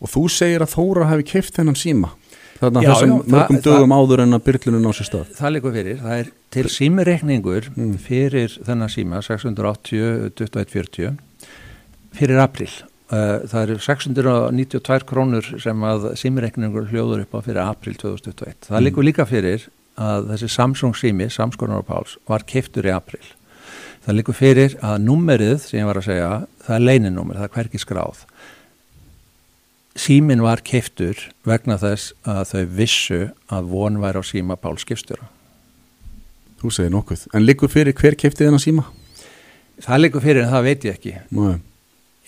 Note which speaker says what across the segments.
Speaker 1: Og þú segir að Þóra hefði keift þennan síma Þannig
Speaker 2: Já,
Speaker 1: þessum
Speaker 2: já,
Speaker 1: mörgum
Speaker 2: það-
Speaker 1: dögum áður en að byrlunum á sér stað.
Speaker 2: Það liggur fyrir, það er til símireikningur
Speaker 1: Mm.
Speaker 2: fyrir þennan síma 680, 2140 fyrir april Uh, það eru 692 krónur sem að símireikningur hljóður upp á fyrir april 2021 það
Speaker 1: Mm.
Speaker 2: liggur líka fyrir að þessi Samsung sími, Samskonar og Páls var keiftur í april það liggur fyrir að númerið sem ég var að segja það er leininúmer, það er hverki skráð símin var keiftur vegna þess að þau vissu að von væri á síma Páls skipstjóra
Speaker 1: Þú segir nokkuð En liggur fyrir hver keipti þennan síma?
Speaker 2: Það liggur fyrir en það veit ég ekki.
Speaker 1: Nei.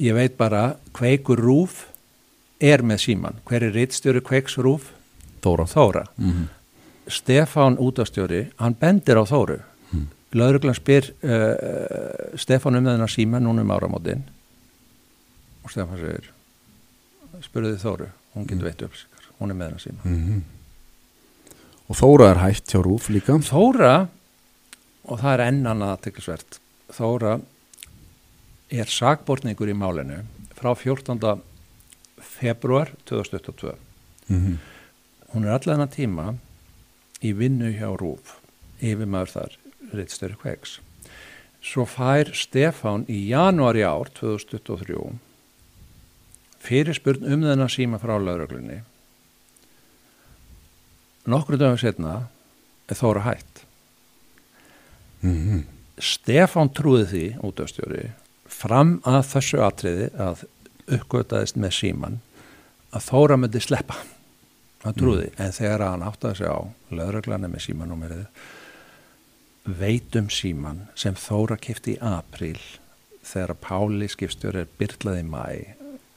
Speaker 2: Ég veit bara kveikur rúf er með síman. Hver er rittstjóri kveiks rúf?
Speaker 1: Þóra
Speaker 2: Þóra.
Speaker 1: mm -hmm.
Speaker 2: Stefán útastjóri, hann bendir á Þóru.
Speaker 1: Mm.
Speaker 2: Lauruglan spyr uh, Stefán um þennan síma núna um áramótin og Stefán segir spurði Þóru, hún getur veitt upplýsingar. Hún er með þennan síma.
Speaker 1: Mhm. Og Þóra er hætt hjá Rúf líka
Speaker 2: Þóra, og það er enn annað aðteklisvert, Þóra er sakbortningur í málinu frá 14. februar 2022.
Speaker 1: mm -hmm.
Speaker 2: Hún er allan að tíma í vinnu hjá Rúf, yfirmaður þar, Rittstöru Kveiks. Svo fær Stefán í janúari ár 2023 fyrirspurn um þennan síma frá lauruglunni. Nokkru dögum setna er Þóra hætt.
Speaker 1: Mm
Speaker 2: Stefán trúði því, útöfstjóri, fram að þessu atriði að uppgötaðist með síman að Þóra myndi sleppa. Það trúði, en þegar hann áttaði sig á lögreglana með símanúmerið veitum síman sem Þóra kifti í april þegar Páli skipstjóri er byrlaði í mæ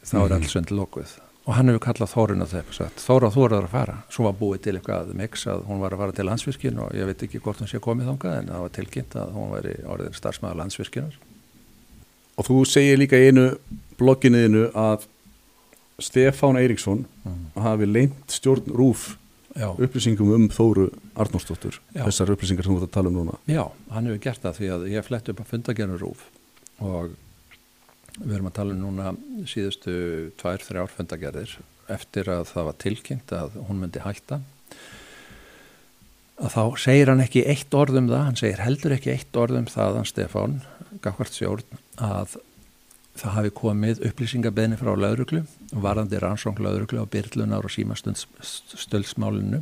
Speaker 2: þá er
Speaker 1: Mhm.
Speaker 2: alls sund lokuð. Og hann hefur kallað Þórun á þeim sagt Þóra þú er að fara, svo var búið til eitthvað mix að hún var að fara til landsvirkjun og ég veit ekki hvort hún sé komið þangað en það var tilkynnt að hún væri orðin starfsmæður landsvirkjunar.
Speaker 1: Og þú segir líka einu blogginniðinu að Stefán Eiríksson hafi leint stjórn Rúf
Speaker 2: Já,
Speaker 1: upplýsingum um Þóru Arnórsdóttur
Speaker 2: Já.
Speaker 1: þessar upplýsingar sem þú ert að tala um núna.
Speaker 2: Já, hann hefur gert það því að ég flett upp að fundagernu rúf og við erum að tala um núna síðustu tvær, þrjár fundagerðir eftir að það var tilkynnt að hún myndi hætta. Að þá segir hann ekki eitt orð um það, hann segir heldur ekki eitt orð um það, hann Stefán Gagvart Sjórn, að það hafi komið upplýsingabeðni frá lauruglu, varandi rannsóng lauruglu á byrlunar og símastöldsmálinu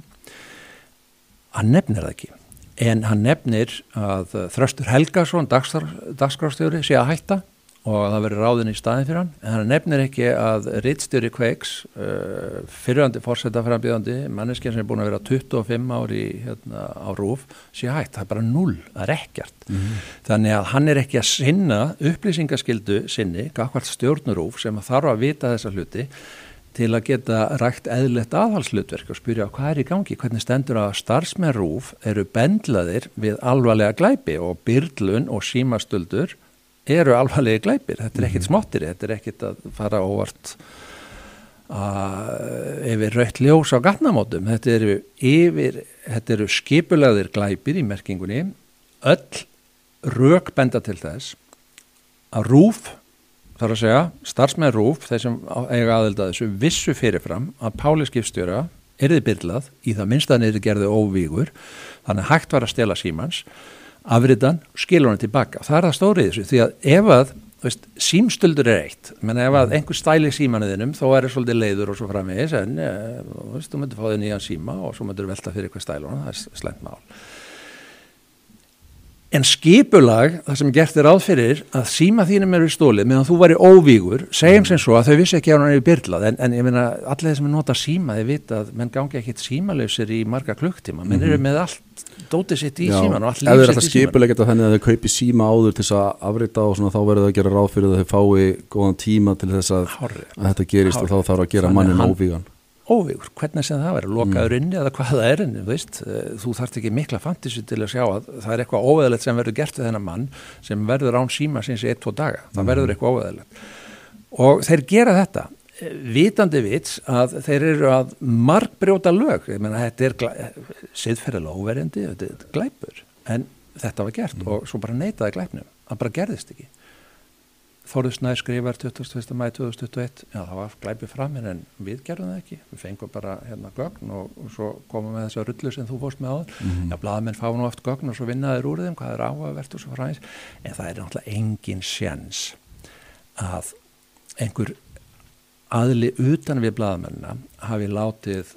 Speaker 2: hann nefnir það ekki en hann nefnir að Þröstur Helgason dagskrástjóri sé að hætta og það verið ráðin í staðin fyrir hann. En hann nefnir ekki að rittstjóri Kveiks uh, fyrirhandi fórseta frambjöðandi manneskja sem er búin að vera 25 ári hérna, á rúf sé hætt, það er bara null, það er ekkert. Þannig að hann er ekki að sinna upplýsingaskildu sinni, gafkvært stjórnurúf sem þarf að vita þessa hluti til að geta rækt eðlert aðhalslutverk og spyrja hvað er í gangi, hvernig stendur að starfsmenrúf eru bendlaðir við alvarlega glæpi og byrlun og símastöldur eru alvarlega glæpir, þetta er ekkit smottir, þetta er ekkit að fara óvart að yfir rautt ljós á gatnamótum, þetta eru yfir, þetta eru skipulaðir glæpir í merkingunni, öll rauk benda til þess að rúf þarf að segja, starfsmenn rúf þeir sem eiga aðelda þessu vissu fyrirfram að Páli skipstjóra erði byrlað í það minnstaðan erði gerði óvígur þannig að hægt var að stela símans afritan, skilur hann tilbaka það er það stórið þessu, því að ef að veist, símstöldur er eitt menn ef að einhver stæli símanuðinum þá er það svolítið leiður og svo framvegis en e, veist, þú myndir fá þig nýjan síma og svo myndir velta fyrir eitthvað stæluna, það er slæmt mál En skipulag, það sem gert er ráð fyrir að síma þínum eru stólið meðan þú væri óvígur, segjum sem svo að þau vissi ekki að hann er byrlað, en, en ég meina allir sem er nota síma, þeir vita að menn gangi ekkit símalöfsir í marga klukktíma. Menn eru með allt dótið sitt í síman og allt
Speaker 1: ef þeir
Speaker 2: líf
Speaker 1: alltaf
Speaker 2: sitt í síman
Speaker 1: skipulegja þetta þannig að þau kaupi síma áður til þess að afrita og svona þá verður það að gera ráð fyrir að þau fái góðan tíma til þess að,
Speaker 2: Hárrétt.
Speaker 1: að þetta gerist og þá þarf að gera mannin óvígan
Speaker 2: óvígur, hvernig sem það verður, lokaður inni eða hvað það er inni, veist, eh, þú þarft ekki mikla fantasy til að sjá að það er eitthvað óveðalegt sem verður gert við þennan mann sem verður án síma sinns í 1-2 daga, það verður eitthvað óveðalegt og þeir gera þetta eh, vitandi vits að þeir eru að margbrjóta lög, ég meina þetta er siðferðilega óverjandi, þetta er glæpur, en þetta var gert og svo bara neitaði glæpnum, það bara gerðist ekki Þorður Snær skrifar 21. mæ 2021 já það var glæpið fram en við gerðum það ekki, við fengum bara hérna gögn og, og svo komum við þess að rullu sem þú fórst með áður, mm -hmm. já blaðmenn fá nú oft gögn og svo vinnaður úr þeim, hvað er áhugavert og svo fræðis, en það er náttúrulega engin sjens að einhver aðli utan við blaðmennina hafi látið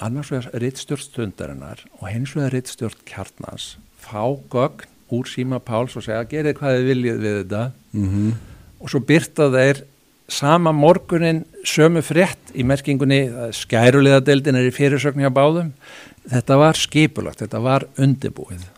Speaker 2: annars vegar rittstjórn stundarinnar og hins vegar rittstjórn kjarnans fá gögn úr síma Páls og segja gerið hvað þið viljið við þetta. Mm -hmm og svo byrta þeir sama morgunin sömu frétt í merkingunni skærulegadeildin er í fyrirsögn hjá báðum. Þetta var skipulagt, þetta var undibúið